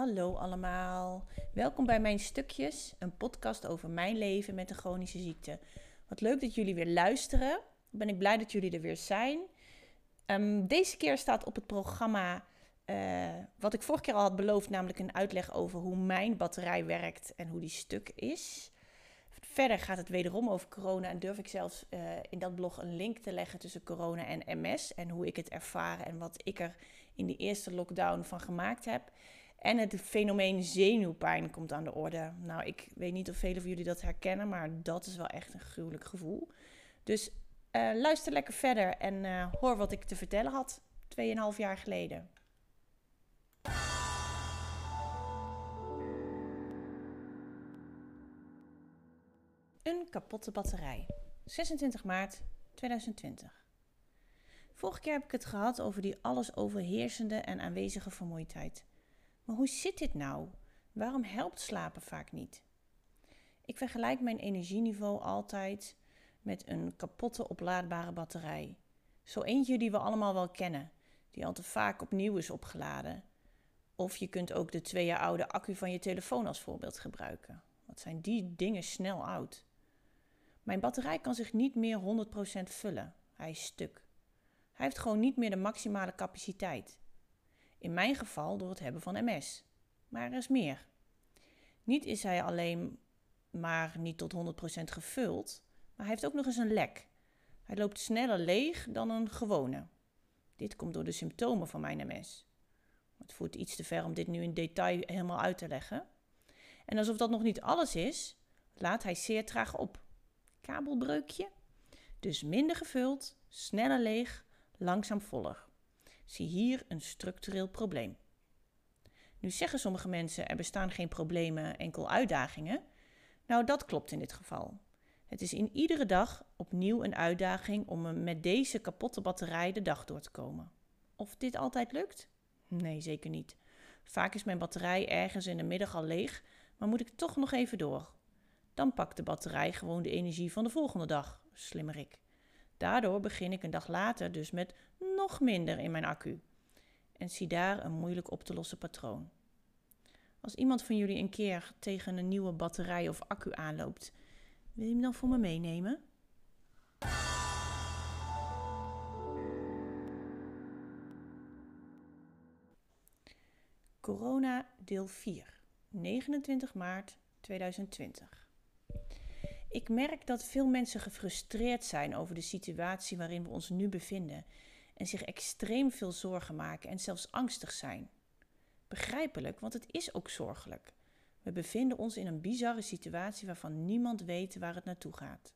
Hallo allemaal. Welkom bij mijn stukjes, een podcast over mijn leven met een chronische ziekte. Wat leuk dat jullie weer luisteren. Ben ik blij dat jullie er weer zijn. Ehm, deze keer staat op het programma uh, wat ik vorige keer al had beloofd, namelijk een uitleg over hoe mijn batterij werkt en hoe die stuk is. Verder gaat het wederom over corona en durf ik zelfs uh, in dat blog een link te leggen tussen corona en MS en hoe ik het ervaren en wat ik er in die eerste lockdown van gemaakt heb. En het fenomeen zenuwpijn komt aan de orde. Nou, ik weet niet of velen van jullie dat herkennen, maar dat is wel echt een gruwelijk gevoel. Dus uh, luister lekker verder en uh, hoor wat ik te vertellen had 2,5 jaar geleden. Een kapotte batterij. 26 maart 2020. Vorige keer heb ik het gehad over die alles overheersende en aanwezige vermoeidheid. Maar hoe zit dit nou? Waarom helpt slapen vaak niet? Ik vergelijk mijn energieniveau altijd met een kapotte oplaadbare batterij. Zo eentje die we allemaal wel kennen, die al te vaak opnieuw is opgeladen. Of je kunt ook de twee jaar oude accu van je telefoon als voorbeeld gebruiken. Wat zijn die dingen snel oud? Mijn batterij kan zich niet meer 100% vullen. Hij is stuk. Hij heeft gewoon niet meer de maximale capaciteit. In mijn geval door het hebben van MS. Maar er is meer. Niet is hij alleen maar niet tot 100% gevuld, maar hij heeft ook nog eens een lek. Hij loopt sneller leeg dan een gewone. Dit komt door de symptomen van mijn MS. Het voert iets te ver om dit nu in detail helemaal uit te leggen. En alsof dat nog niet alles is, laat hij zeer traag op. Kabelbreukje. Dus minder gevuld, sneller leeg, langzaam voller. Zie hier een structureel probleem. Nu zeggen sommige mensen er bestaan geen problemen, enkel uitdagingen. Nou, dat klopt in dit geval. Het is in iedere dag opnieuw een uitdaging om met deze kapotte batterij de dag door te komen. Of dit altijd lukt? Nee, zeker niet. Vaak is mijn batterij ergens in de middag al leeg, maar moet ik toch nog even door. Dan pakt de batterij gewoon de energie van de volgende dag, slimmerik. Daardoor begin ik een dag later dus met nog minder in mijn accu. En zie daar een moeilijk op te lossen patroon. Als iemand van jullie een keer tegen een nieuwe batterij of accu aanloopt, wil je hem dan voor me meenemen? Corona deel 4, 29 maart 2020. Ik merk dat veel mensen gefrustreerd zijn over de situatie waarin we ons nu bevinden en zich extreem veel zorgen maken en zelfs angstig zijn. Begrijpelijk, want het is ook zorgelijk. We bevinden ons in een bizarre situatie waarvan niemand weet waar het naartoe gaat.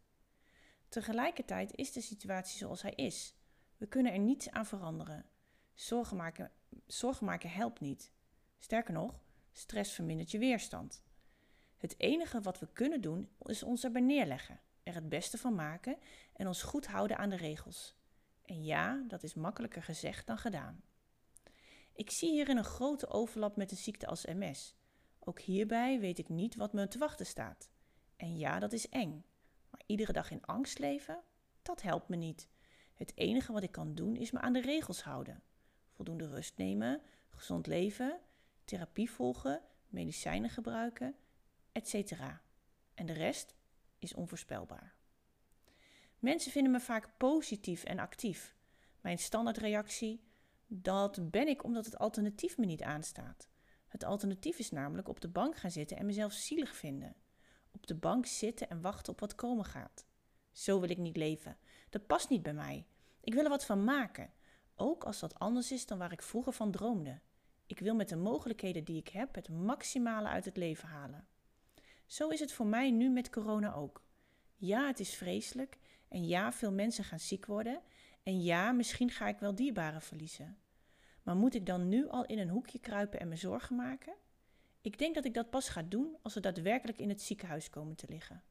Tegelijkertijd is de situatie zoals hij is. We kunnen er niets aan veranderen. Zorgen maken, zorgen maken helpt niet. Sterker nog, stress vermindert je weerstand. Het enige wat we kunnen doen is ons erbij neerleggen, er het beste van maken en ons goed houden aan de regels. En ja, dat is makkelijker gezegd dan gedaan. Ik zie hierin een grote overlap met een ziekte als MS. Ook hierbij weet ik niet wat me te wachten staat. En ja, dat is eng. Maar iedere dag in angst leven, dat helpt me niet. Het enige wat ik kan doen is me aan de regels houden. Voldoende rust nemen, gezond leven, therapie volgen, medicijnen gebruiken etc. En de rest is onvoorspelbaar. Mensen vinden me vaak positief en actief. Mijn standaardreactie: dat ben ik omdat het alternatief me niet aanstaat. Het alternatief is namelijk op de bank gaan zitten en mezelf zielig vinden. Op de bank zitten en wachten op wat komen gaat. Zo wil ik niet leven. Dat past niet bij mij. Ik wil er wat van maken, ook als dat anders is dan waar ik vroeger van droomde. Ik wil met de mogelijkheden die ik heb het maximale uit het leven halen. Zo is het voor mij nu met corona ook. Ja, het is vreselijk. En ja, veel mensen gaan ziek worden. En ja, misschien ga ik wel dierbaren verliezen. Maar moet ik dan nu al in een hoekje kruipen en me zorgen maken? Ik denk dat ik dat pas ga doen als ze daadwerkelijk in het ziekenhuis komen te liggen.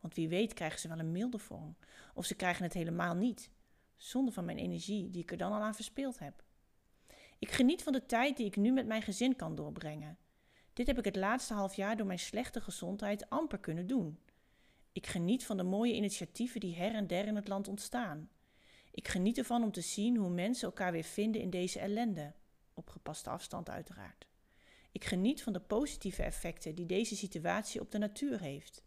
Want wie weet krijgen ze wel een milde vorm. Of ze krijgen het helemaal niet. Zonder van mijn energie die ik er dan al aan verspeeld heb. Ik geniet van de tijd die ik nu met mijn gezin kan doorbrengen. Dit heb ik het laatste half jaar door mijn slechte gezondheid amper kunnen doen. Ik geniet van de mooie initiatieven die her en der in het land ontstaan. Ik geniet ervan om te zien hoe mensen elkaar weer vinden in deze ellende. Op gepaste afstand, uiteraard. Ik geniet van de positieve effecten die deze situatie op de natuur heeft.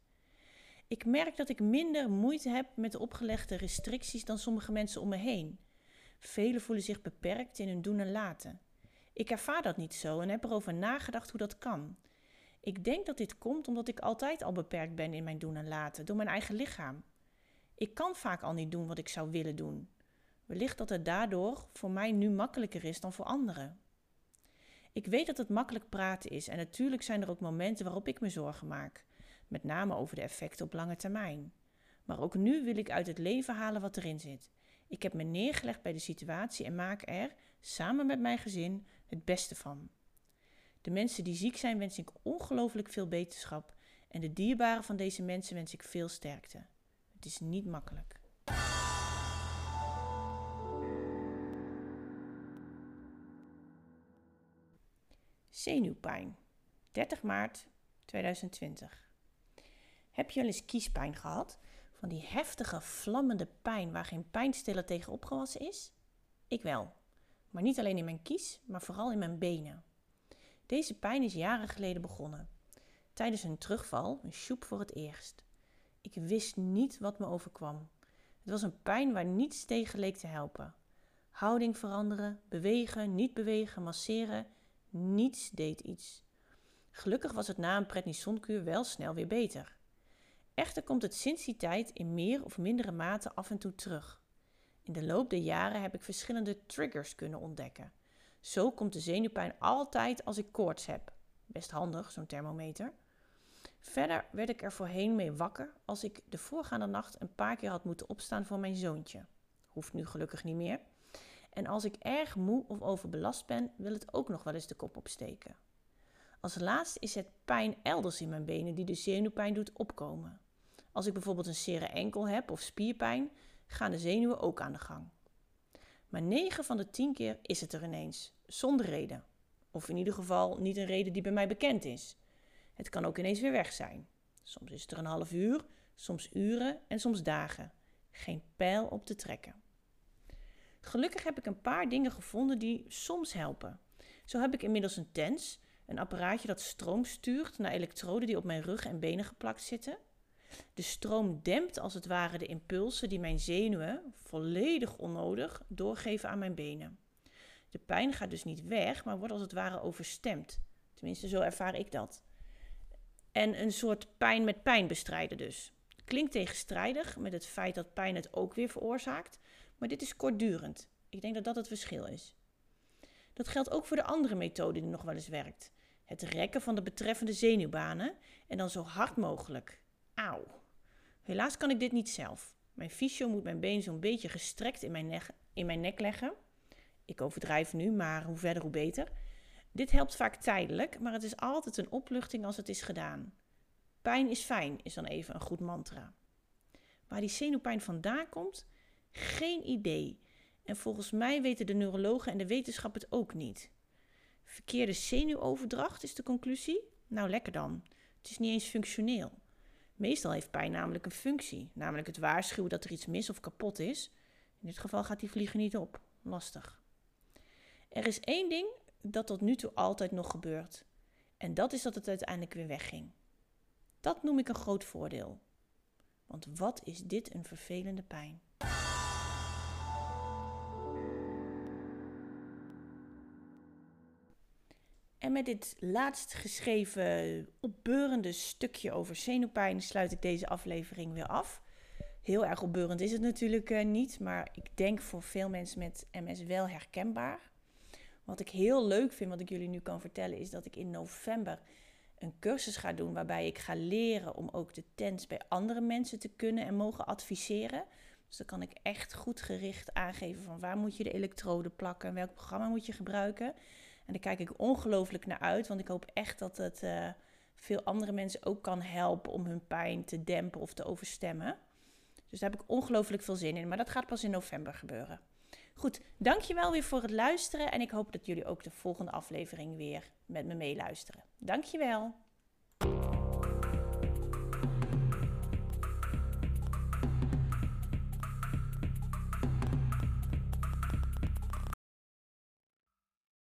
Ik merk dat ik minder moeite heb met de opgelegde restricties dan sommige mensen om me heen. Velen voelen zich beperkt in hun doen en laten. Ik ervaar dat niet zo en heb erover nagedacht hoe dat kan. Ik denk dat dit komt omdat ik altijd al beperkt ben in mijn doen en laten door mijn eigen lichaam. Ik kan vaak al niet doen wat ik zou willen doen. Wellicht dat het daardoor voor mij nu makkelijker is dan voor anderen. Ik weet dat het makkelijk praten is en natuurlijk zijn er ook momenten waarop ik me zorgen maak, met name over de effecten op lange termijn. Maar ook nu wil ik uit het leven halen wat erin zit. Ik heb me neergelegd bij de situatie en maak er, samen met mijn gezin, het beste van. De mensen die ziek zijn wens ik ongelooflijk veel beterschap en de dierbaren van deze mensen wens ik veel sterkte. Het is niet makkelijk. Zenuwpijn. 30 maart 2020. Heb je wel eens kiespijn gehad? Van die heftige, vlammende pijn waar geen pijnstiller tegen opgewassen is? Ik wel. Maar niet alleen in mijn kies, maar vooral in mijn benen. Deze pijn is jaren geleden begonnen. Tijdens een terugval, een sjoep voor het eerst. Ik wist niet wat me overkwam. Het was een pijn waar niets tegen leek te helpen. Houding veranderen, bewegen, niet bewegen, masseren, niets deed iets. Gelukkig was het na een prednisonkuur wel snel weer beter. Echter komt het sinds die tijd in meer of mindere mate af en toe terug. In de loop der jaren heb ik verschillende triggers kunnen ontdekken. Zo komt de zenuwpijn altijd als ik koorts heb. Best handig, zo'n thermometer. Verder werd ik er voorheen mee wakker als ik de voorgaande nacht een paar keer had moeten opstaan voor mijn zoontje. Hoeft nu gelukkig niet meer. En als ik erg moe of overbelast ben, wil het ook nog wel eens de kop opsteken. Als laatste is het pijn elders in mijn benen die de zenuwpijn doet opkomen. Als ik bijvoorbeeld een sere enkel heb of spierpijn, gaan de zenuwen ook aan de gang. Maar 9 van de 10 keer is het er ineens, zonder reden. Of in ieder geval niet een reden die bij mij bekend is. Het kan ook ineens weer weg zijn. Soms is het er een half uur, soms uren en soms dagen. Geen pijl op te trekken. Gelukkig heb ik een paar dingen gevonden die soms helpen. Zo heb ik inmiddels een TENS, een apparaatje dat stroom stuurt naar elektroden die op mijn rug en benen geplakt zitten. De stroom dempt als het ware de impulsen die mijn zenuwen, volledig onnodig, doorgeven aan mijn benen. De pijn gaat dus niet weg, maar wordt als het ware overstemd. Tenminste, zo ervaar ik dat. En een soort pijn met pijn bestrijden dus. Klinkt tegenstrijdig met het feit dat pijn het ook weer veroorzaakt, maar dit is kortdurend. Ik denk dat dat het verschil is. Dat geldt ook voor de andere methode die nog wel eens werkt. Het rekken van de betreffende zenuwbanen en dan zo hard mogelijk. Auw. Helaas kan ik dit niet zelf. Mijn fysio moet mijn been zo'n beetje gestrekt in mijn, nek, in mijn nek leggen. Ik overdrijf nu, maar hoe verder hoe beter. Dit helpt vaak tijdelijk, maar het is altijd een opluchting als het is gedaan. Pijn is fijn, is dan even een goed mantra. Waar die zenuwpijn vandaan komt, geen idee. En volgens mij weten de neurologen en de wetenschap het ook niet. Verkeerde zenuwoverdracht is de conclusie? Nou, lekker dan. Het is niet eens functioneel. Meestal heeft pijn namelijk een functie, namelijk het waarschuwen dat er iets mis of kapot is. In dit geval gaat die vliegen niet op. Lastig. Er is één ding dat tot nu toe altijd nog gebeurt. En dat is dat het uiteindelijk weer wegging. Dat noem ik een groot voordeel. Want wat is dit een vervelende pijn? En met dit laatst geschreven opbeurende stukje over zenuwpijn sluit ik deze aflevering weer af. Heel erg opbeurend is het natuurlijk uh, niet, maar ik denk voor veel mensen met MS wel herkenbaar. Wat ik heel leuk vind, wat ik jullie nu kan vertellen, is dat ik in november een cursus ga doen waarbij ik ga leren om ook de TENS bij andere mensen te kunnen en mogen adviseren. Dus dan kan ik echt goed gericht aangeven van waar moet je de elektroden plakken en welk programma moet je gebruiken. En daar kijk ik ongelooflijk naar uit, want ik hoop echt dat het uh, veel andere mensen ook kan helpen om hun pijn te dempen of te overstemmen. Dus daar heb ik ongelooflijk veel zin in, maar dat gaat pas in november gebeuren. Goed, dankjewel weer voor het luisteren en ik hoop dat jullie ook de volgende aflevering weer met me meeluisteren. Dankjewel.